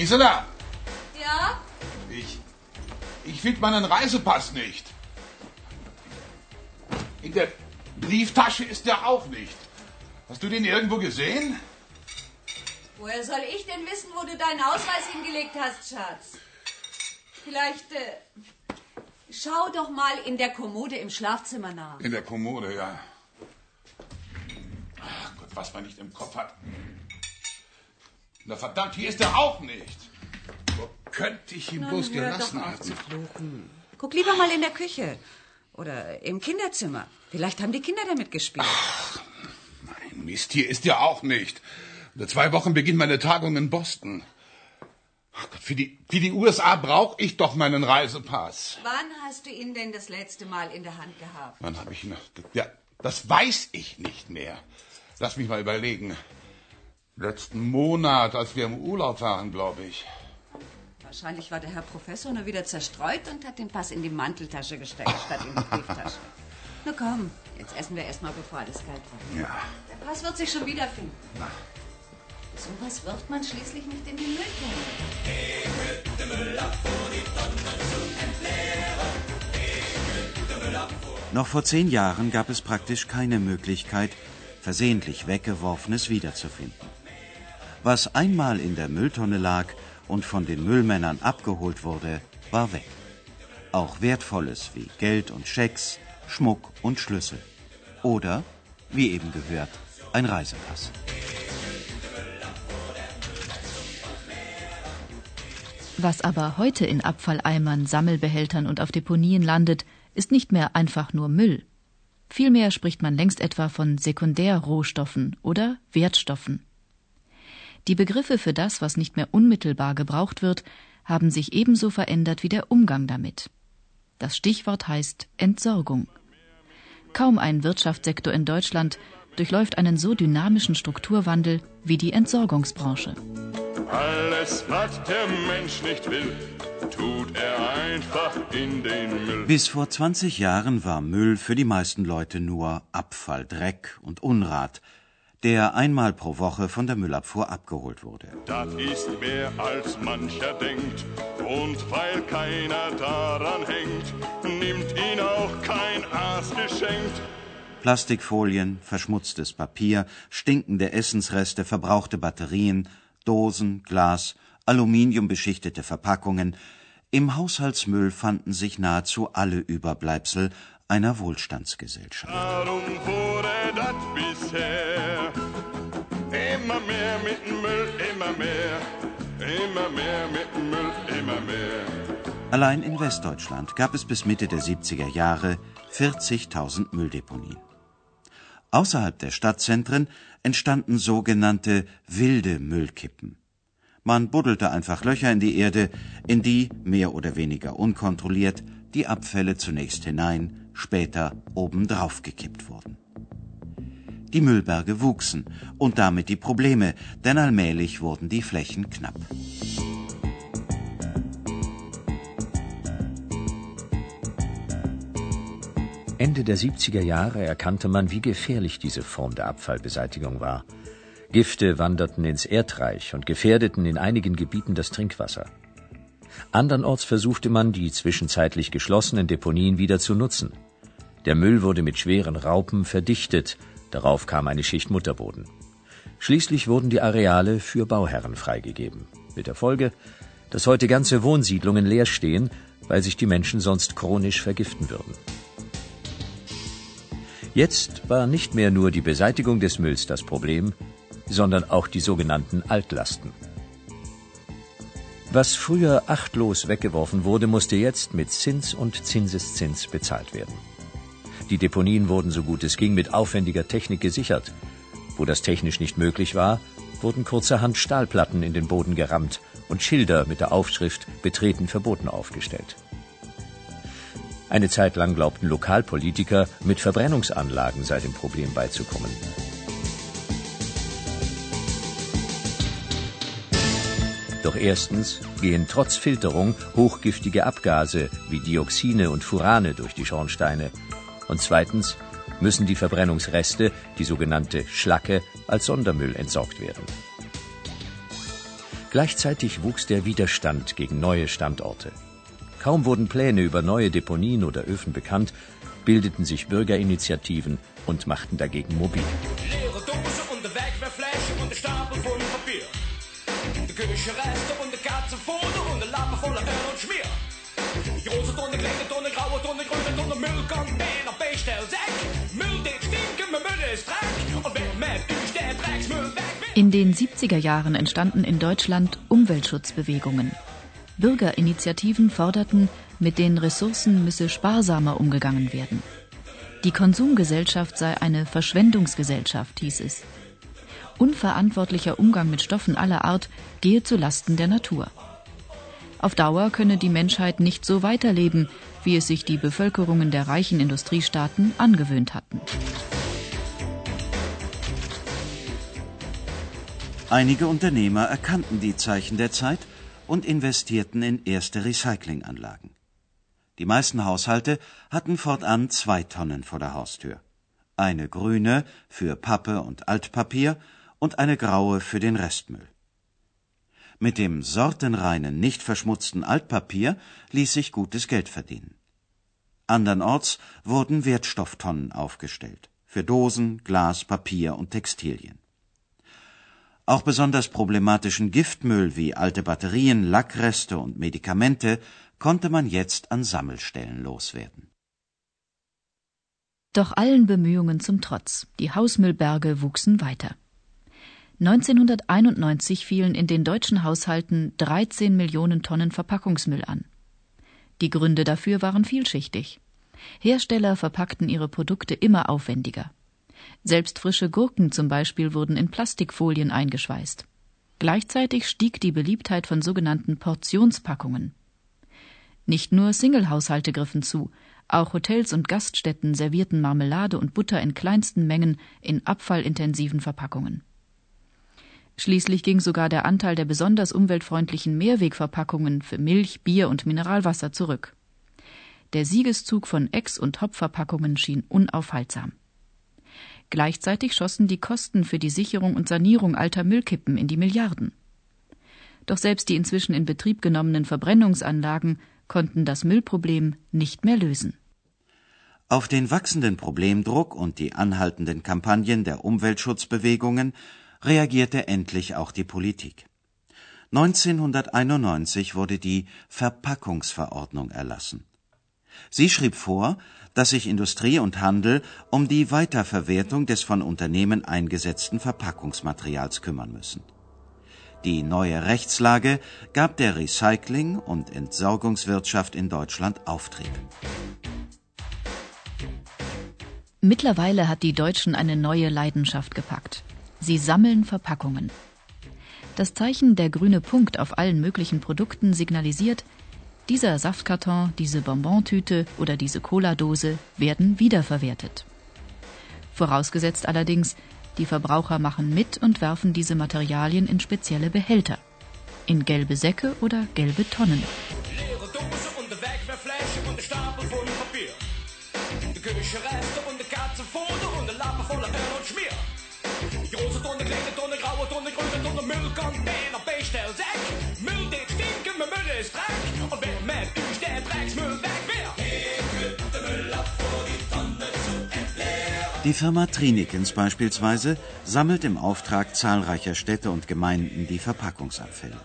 Gisela, Ja? ich, ich finde meinen Reisepass nicht. In der Brieftasche ist der auch nicht. Hast du den irgendwo gesehen? Woher soll ich denn wissen, wo du deinen Ausweis hingelegt hast, Schatz? Vielleicht äh, schau doch mal in der Kommode im Schlafzimmer nach. In der Kommode, ja. Ach Gott, was man nicht im Kopf hat. Na verdammt, hier ist er auch nicht. Wo könnte ich ihn bloß hör gelassen haben? fluchen. Guck lieber mal in der Küche. Oder im Kinderzimmer. Vielleicht haben die Kinder damit gespielt. Mein Mist, hier ist er auch nicht. In zwei Wochen beginnt meine Tagung in Boston. Ach Gott, für die, für die USA brauche ich doch meinen Reisepass. Wann hast du ihn denn das letzte Mal in der Hand gehabt? Wann habe ich ihn? Ja, das weiß ich nicht mehr. Lass mich mal überlegen. Letzten Monat, als wir im Urlaub waren, glaube ich. Wahrscheinlich war der Herr Professor nur wieder zerstreut und hat den Pass in die Manteltasche gesteckt, statt in die Brieftasche. Na komm, jetzt essen wir erstmal, bevor alles kalt wird. Ja. Der Pass wird sich schon wiederfinden. Na. So was wirft man schließlich nicht in die Mülltonne. Noch vor zehn Jahren gab es praktisch keine Möglichkeit, versehentlich Weggeworfenes wiederzufinden. Was einmal in der Mülltonne lag und von den Müllmännern abgeholt wurde, war weg. Auch Wertvolles wie Geld und Schecks, Schmuck und Schlüssel. Oder, wie eben gehört, ein Reisepass. Was aber heute in Abfalleimern, Sammelbehältern und auf Deponien landet, ist nicht mehr einfach nur Müll. Vielmehr spricht man längst etwa von Sekundärrohstoffen oder Wertstoffen. Die Begriffe für das, was nicht mehr unmittelbar gebraucht wird, haben sich ebenso verändert wie der Umgang damit. Das Stichwort heißt Entsorgung. Kaum ein Wirtschaftssektor in Deutschland durchläuft einen so dynamischen Strukturwandel wie die Entsorgungsbranche. Alles, was der Mensch nicht will, tut er einfach in den Müll. Bis vor 20 Jahren war Müll für die meisten Leute nur Abfall, Dreck und Unrat, der einmal pro Woche von der Müllabfuhr abgeholt wurde. Das ist mehr als mancher denkt. Und weil keiner daran hängt, nimmt ihn auch kein Arzt geschenkt. Plastikfolien, verschmutztes Papier, stinkende Essensreste, verbrauchte Batterien, Dosen, Glas, aluminiumbeschichtete Verpackungen. Im Haushaltsmüll fanden sich nahezu alle Überbleibsel einer Wohlstandsgesellschaft. Darum wurde das bisher Allein in Westdeutschland gab es bis Mitte der 70er Jahre 40.000 Mülldeponien. Außerhalb der Stadtzentren entstanden sogenannte wilde Müllkippen. Man buddelte einfach Löcher in die Erde, in die, mehr oder weniger unkontrolliert, die Abfälle zunächst hinein, später obendrauf gekippt wurden. Die Müllberge wuchsen und damit die Probleme, denn allmählich wurden die Flächen knapp. Ende der 70er Jahre erkannte man, wie gefährlich diese Form der Abfallbeseitigung war. Gifte wanderten ins Erdreich und gefährdeten in einigen Gebieten das Trinkwasser. Andernorts versuchte man, die zwischenzeitlich geschlossenen Deponien wieder zu nutzen. Der Müll wurde mit schweren Raupen verdichtet, darauf kam eine Schicht Mutterboden. Schließlich wurden die Areale für Bauherren freigegeben. Mit der Folge, dass heute ganze Wohnsiedlungen leer stehen, weil sich die Menschen sonst chronisch vergiften würden. Jetzt war nicht mehr nur die Beseitigung des Mülls das Problem, sondern auch die sogenannten Altlasten. Was früher achtlos weggeworfen wurde, musste jetzt mit Zins und Zinseszins bezahlt werden. Die Deponien wurden so gut es ging mit aufwendiger Technik gesichert. Wo das technisch nicht möglich war, wurden kurzerhand Stahlplatten in den Boden gerammt und Schilder mit der Aufschrift Betreten verboten aufgestellt. Eine Zeit lang glaubten Lokalpolitiker, mit Verbrennungsanlagen sei dem Problem beizukommen. Doch erstens gehen trotz Filterung hochgiftige Abgase wie Dioxine und Furane durch die Schornsteine. Und zweitens müssen die Verbrennungsreste, die sogenannte Schlacke, als Sondermüll entsorgt werden. Gleichzeitig wuchs der Widerstand gegen neue Standorte. Kaum wurden Pläne über neue Deponien oder Öfen bekannt, bildeten sich Bürgerinitiativen und machten dagegen mobil. In den 70er Jahren entstanden in Deutschland Umweltschutzbewegungen. Bürgerinitiativen forderten, mit den Ressourcen müsse sparsamer umgegangen werden. Die Konsumgesellschaft sei eine Verschwendungsgesellschaft, hieß es. Unverantwortlicher Umgang mit Stoffen aller Art gehe zu Lasten der Natur. Auf Dauer könne die Menschheit nicht so weiterleben, wie es sich die Bevölkerungen der reichen Industriestaaten angewöhnt hatten. Einige Unternehmer erkannten die Zeichen der Zeit und investierten in erste Recyclinganlagen. Die meisten Haushalte hatten fortan zwei Tonnen vor der Haustür. Eine grüne für Pappe und Altpapier und eine graue für den Restmüll. Mit dem sortenreinen, nicht verschmutzten Altpapier ließ sich gutes Geld verdienen. Andernorts wurden Wertstofftonnen aufgestellt für Dosen, Glas, Papier und Textilien. Auch besonders problematischen Giftmüll wie alte Batterien, Lackreste und Medikamente konnte man jetzt an Sammelstellen loswerden. Doch allen Bemühungen zum Trotz, die Hausmüllberge wuchsen weiter. 1991 fielen in den deutschen Haushalten 13 Millionen Tonnen Verpackungsmüll an. Die Gründe dafür waren vielschichtig. Hersteller verpackten ihre Produkte immer aufwendiger. Selbst frische Gurken zum Beispiel wurden in Plastikfolien eingeschweißt. Gleichzeitig stieg die Beliebtheit von sogenannten Portionspackungen. Nicht nur Singlehaushalte griffen zu, auch Hotels und Gaststätten servierten Marmelade und Butter in kleinsten Mengen in abfallintensiven Verpackungen. Schließlich ging sogar der Anteil der besonders umweltfreundlichen Mehrwegverpackungen für Milch, Bier und Mineralwasser zurück. Der Siegeszug von Ex- und Hopfverpackungen schien unaufhaltsam. Gleichzeitig schossen die Kosten für die Sicherung und Sanierung alter Müllkippen in die Milliarden. Doch selbst die inzwischen in Betrieb genommenen Verbrennungsanlagen konnten das Müllproblem nicht mehr lösen. Auf den wachsenden Problemdruck und die anhaltenden Kampagnen der Umweltschutzbewegungen reagierte endlich auch die Politik. 1991 wurde die Verpackungsverordnung erlassen. Sie schrieb vor, dass sich Industrie und Handel um die Weiterverwertung des von Unternehmen eingesetzten Verpackungsmaterials kümmern müssen. Die neue Rechtslage gab der Recycling- und Entsorgungswirtschaft in Deutschland Auftrieb. Mittlerweile hat die Deutschen eine neue Leidenschaft gepackt. Sie sammeln Verpackungen. Das Zeichen der grüne Punkt auf allen möglichen Produkten signalisiert, dieser Saftkarton, diese Bonbontüte oder diese Cola-Dose werden wiederverwertet. Vorausgesetzt allerdings, die Verbraucher machen mit und werfen diese Materialien in spezielle Behälter. In gelbe Säcke oder gelbe Tonnen. Küche Reste und der Katzenfoto und der Lappen voller Öl und Schmier. Die große Tonne, kleine Tonne, graue Tonne, grüne Tonne, Müllcontainer, Beestell, Säck. Müll, den stinken, mein Müll ist Dreck. Und wer Die Firma Trinikens beispielsweise sammelt im Auftrag zahlreicher Städte und Gemeinden die Verpackungsabfälle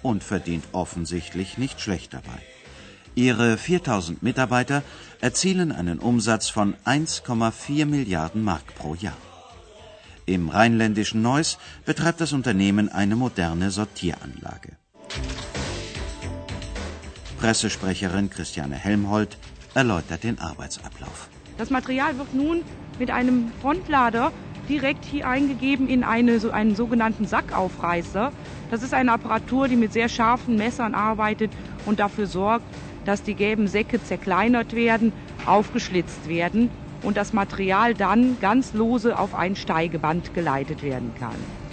und verdient offensichtlich nicht schlecht dabei. Ihre 4000 Mitarbeiter erzielen einen Umsatz von 1,4 Milliarden Mark pro Jahr. Im rheinländischen Neuss betreibt das Unternehmen eine moderne Sortieranlage. Pressesprecherin Christiane Helmholt erläutert den Arbeitsablauf. Das Material wird nun mit einem Frontlader direkt hier eingegeben in eine, so einen sogenannten Sackaufreißer. Das ist eine Apparatur, die mit sehr scharfen Messern arbeitet und dafür sorgt, dass die gelben Säcke zerkleinert werden, aufgeschlitzt werden und das Material dann ganz lose auf ein Steigeband geleitet werden kann.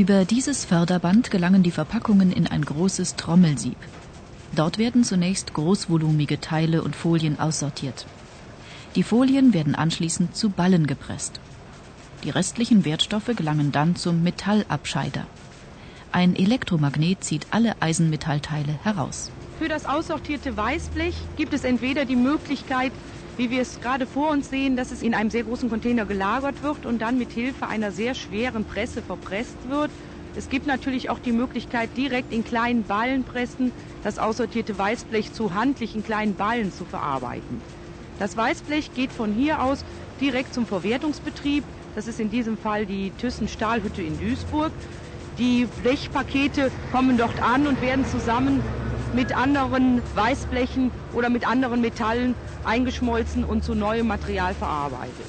Über dieses Förderband gelangen die Verpackungen in ein großes Trommelsieb. Dort werden zunächst großvolumige Teile und Folien aussortiert. Die Folien werden anschließend zu Ballen gepresst. Die restlichen Wertstoffe gelangen dann zum Metallabscheider. Ein Elektromagnet zieht alle Eisenmetallteile heraus. Für das aussortierte Weißblech gibt es entweder die Möglichkeit, wie wir es gerade vor uns sehen, dass es in einem sehr großen Container gelagert wird und dann mit Hilfe einer sehr schweren Presse verpresst wird. Es gibt natürlich auch die Möglichkeit, direkt in kleinen Ballenpressen das aussortierte Weißblech zu handlichen kleinen Ballen zu verarbeiten. Das Weißblech geht von hier aus direkt zum Verwertungsbetrieb. Das ist in diesem Fall die Thyssen Stahlhütte in Duisburg. Die Blechpakete kommen dort an und werden zusammen mit anderen Weißblechen oder mit anderen Metallen eingeschmolzen und zu neuem Material verarbeitet.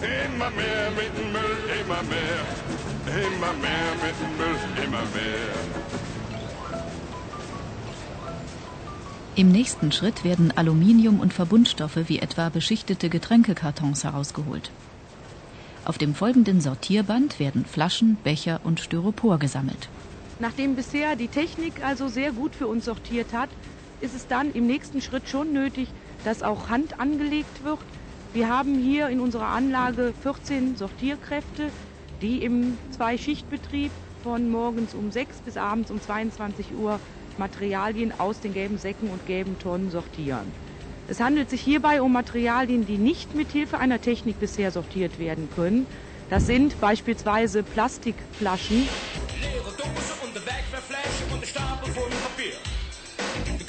Immer mehr mit dem Müll, immer mehr. Immer mehr mit dem Müll, immer mehr. Im nächsten Schritt werden Aluminium und Verbundstoffe wie etwa beschichtete Getränkekartons herausgeholt. Auf dem folgenden Sortierband werden Flaschen, Becher und Styropor gesammelt. Nachdem bisher die Technik also sehr gut für uns sortiert hat, ist es dann im nächsten Schritt schon nötig, dass auch Hand angelegt wird. Wir haben hier in unserer Anlage 14 Sortierkräfte, die im Zwei-Schicht-Betrieb von morgens um 6 bis abends um 22 Uhr Materialien aus den gelben Säcken und gelben Tonnen sortieren. Es handelt sich hierbei um Materialien, die nicht mit Hilfe einer Technik bisher sortiert werden können. Das sind beispielsweise Plastikflaschen,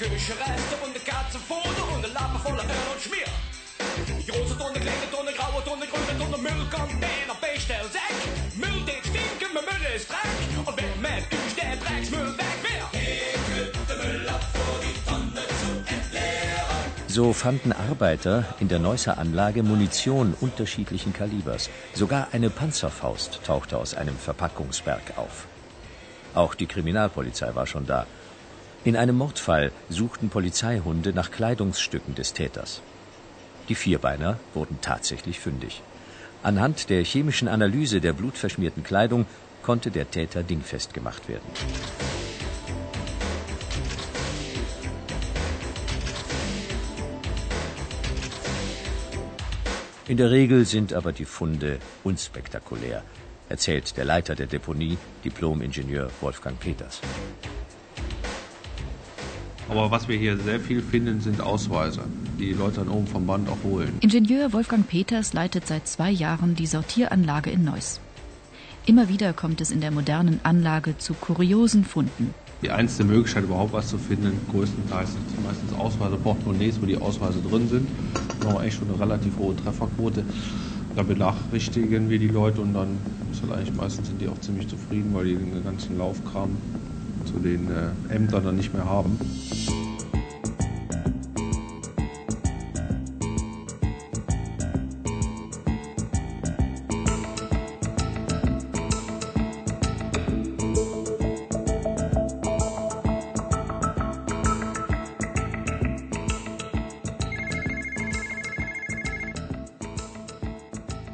Die Küchenreste und eine Katzenfoto und eine Lappe voller Öl und Schmier. Die große Tonne, kleine Tonne, graue Tonne, grüne Tonne, Müllcontainer, Bestellsäck. Müll, den stinken, mein Müll ist Dreck. Und wer mit uns der Drecksmüll weg der Müll ab vor die Tonne zu entleeren. So fanden Arbeiter in der Neusser Anlage Munition unterschiedlichen Kalibers. Sogar eine Panzerfaust tauchte aus einem Verpackungsberg auf. Auch die Kriminalpolizei war schon da. In einem Mordfall suchten Polizeihunde nach Kleidungsstücken des Täters. Die Vierbeiner wurden tatsächlich fündig. Anhand der chemischen Analyse der blutverschmierten Kleidung konnte der Täter dingfest gemacht werden. In der Regel sind aber die Funde unspektakulär, erzählt der Leiter der Deponie, Diplom-Ingenieur Wolfgang Peters. Aber was wir hier sehr viel finden, sind Ausweise, die die Leute dann oben vom Band auch holen. Ingenieur Wolfgang Peters leitet seit zwei Jahren die Sortieranlage in Neuss. Immer wieder kommt es in der modernen Anlage zu kuriosen Funden. Die einzige Möglichkeit, überhaupt was zu finden, größtenteils sind meistens Ausweise, Portemonnaies, wo die Ausweise drin sind. Da haben wir echt schon eine relativ hohe Trefferquote. Da benachrichtigen wir die Leute und dann ist halt eigentlich meistens sind die auch ziemlich zufrieden, weil die den ganzen Laufkram zu den äh, Ämtern dann nicht mehr haben.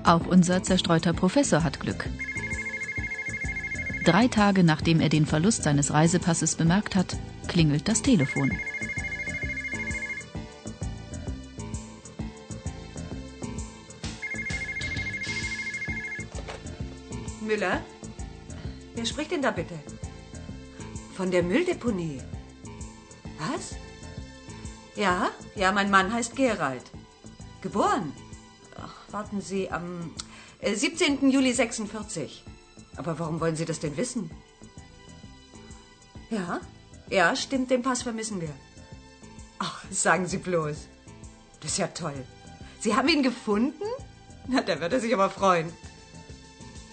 Auch unser zerstreuter Professor hat Glück. Drei Tage nachdem er den Verlust seines Reisepasses bemerkt hat, klingelt das Telefon. Müller? Wer spricht denn da bitte? Von der Mülldeponie. Was? Ja, ja, mein Mann heißt Gerald. Geboren? Ach, warten Sie, am äh, 17. Juli 46. Aber warum wollen Sie das denn wissen? Ja, ja, stimmt, den Pass vermissen wir. Ach, sagen Sie bloß. Das ist ja toll. Sie haben ihn gefunden? Na, da wird er sich aber freuen.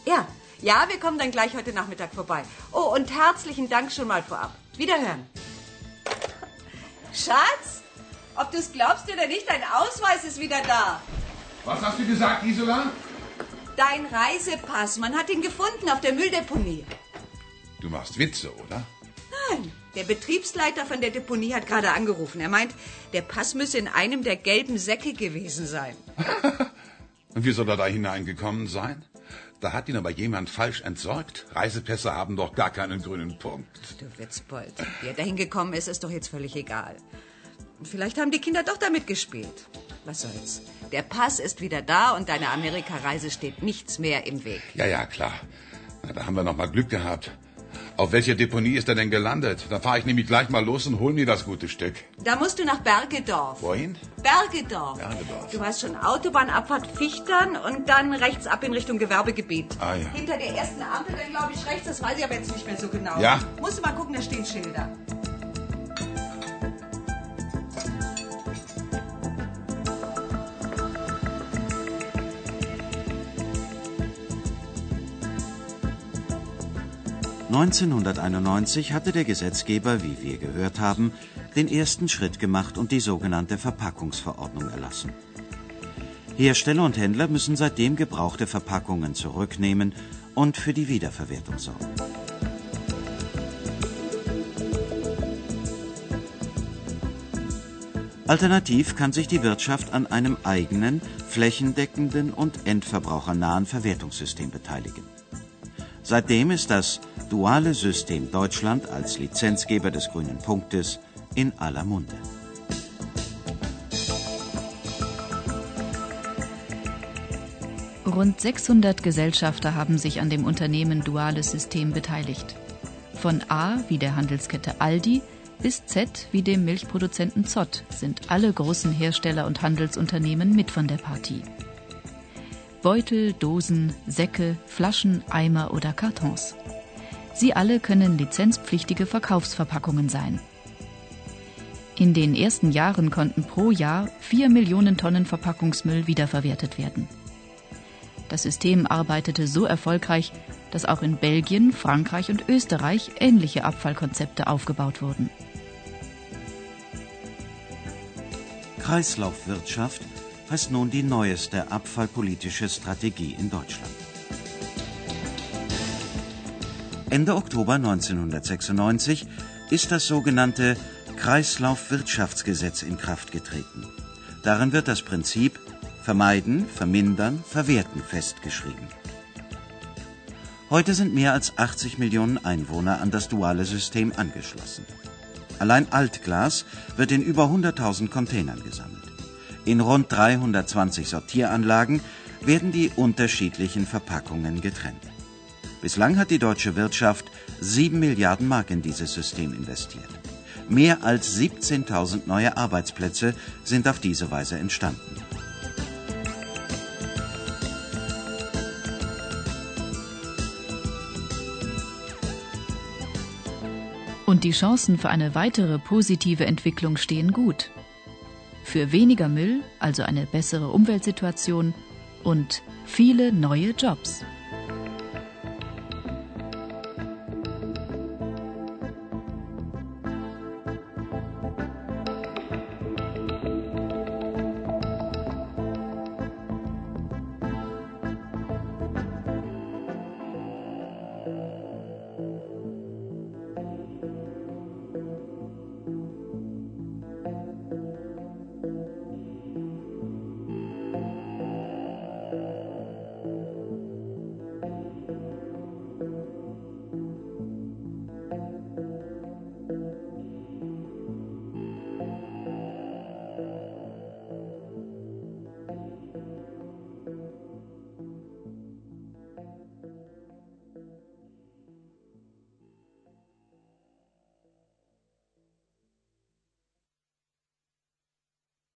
Ja, ja, wir kommen dann gleich heute Nachmittag vorbei. Oh, und herzlichen Dank schon mal vorab. Wiederhören. Schatz, ob du es glaubst oder nicht, dein Ausweis ist wieder da. Was hast du gesagt, Isola? Dein Reisepass, man hat ihn gefunden auf der Mülldeponie. Du machst Witze, oder? Nein, der Betriebsleiter von der Deponie hat gerade angerufen. Er meint, der Pass müsse in einem der gelben Säcke gewesen sein. Und wie soll er da hineingekommen sein? Da hat ihn aber jemand falsch entsorgt. Reisepässe haben doch gar keinen grünen Punkt. Du Witzbold, wie er dahin gekommen ist, ist doch jetzt völlig egal. Vielleicht haben die Kinder doch damit gespielt. Was soll's? Der Pass ist wieder da und deiner Amerikareise steht nichts mehr im Weg. Ja, ja, klar. Na, da haben wir noch mal Glück gehabt. Auf welcher Deponie ist er denn gelandet? Da fahre ich nämlich gleich mal los und hol mir das gute Stück. Da musst du nach Bergedorf. Wohin? Bergedorf. Bergedorf. Du hast schon Autobahnabfahrt Fichtern und dann rechts ab in Richtung Gewerbegebiet. Ah, ja. Hinter der ersten Ampel dann, glaube ich, rechts. Das weiß ich aber jetzt nicht mehr so genau. Ja. Musst du mal gucken, da stehen Schilder. 1991 hatte der Gesetzgeber, wie wir gehört haben, den ersten Schritt gemacht und die sogenannte Verpackungsverordnung erlassen. Hersteller und Händler müssen seitdem gebrauchte Verpackungen zurücknehmen und für die Wiederverwertung sorgen. Alternativ kann sich die Wirtschaft an einem eigenen, flächendeckenden und endverbrauchernahen Verwertungssystem beteiligen. Seitdem ist das duale System Deutschland als Lizenzgeber des grünen Punktes in aller Munde. Rund 600 Gesellschafter haben sich an dem Unternehmen Duales System beteiligt. Von A wie der Handelskette Aldi bis Z wie dem Milchproduzenten Zott sind alle großen Hersteller und Handelsunternehmen mit von der Partie. Beutel, Dosen, Säcke, Flaschen, Eimer oder Kartons. Sie alle können lizenzpflichtige Verkaufsverpackungen sein. In den ersten Jahren konnten pro Jahr vier Millionen Tonnen Verpackungsmüll wiederverwertet werden. Das System arbeitete so erfolgreich, dass auch in Belgien, Frankreich und Österreich ähnliche Abfallkonzepte aufgebaut wurden. Kreislaufwirtschaft heißt nun die neueste abfallpolitische Strategie in Deutschland. Ende Oktober 1996 ist das sogenannte Kreislaufwirtschaftsgesetz in Kraft getreten. Darin wird das Prinzip Vermeiden, Vermindern, Verwerten festgeschrieben. Heute sind mehr als 80 Millionen Einwohner an das duale System angeschlossen. Allein Altglas wird in über 100.000 Containern gesammelt. In rund 320 Sortieranlagen werden die unterschiedlichen Verpackungen getrennt. Bislang hat die deutsche Wirtschaft 7 Milliarden Mark in dieses System investiert. Mehr als 17.000 neue Arbeitsplätze sind auf diese Weise entstanden. Und die Chancen für eine weitere positive Entwicklung stehen gut für weniger Müll, also eine bessere Umweltsituation und viele neue Jobs.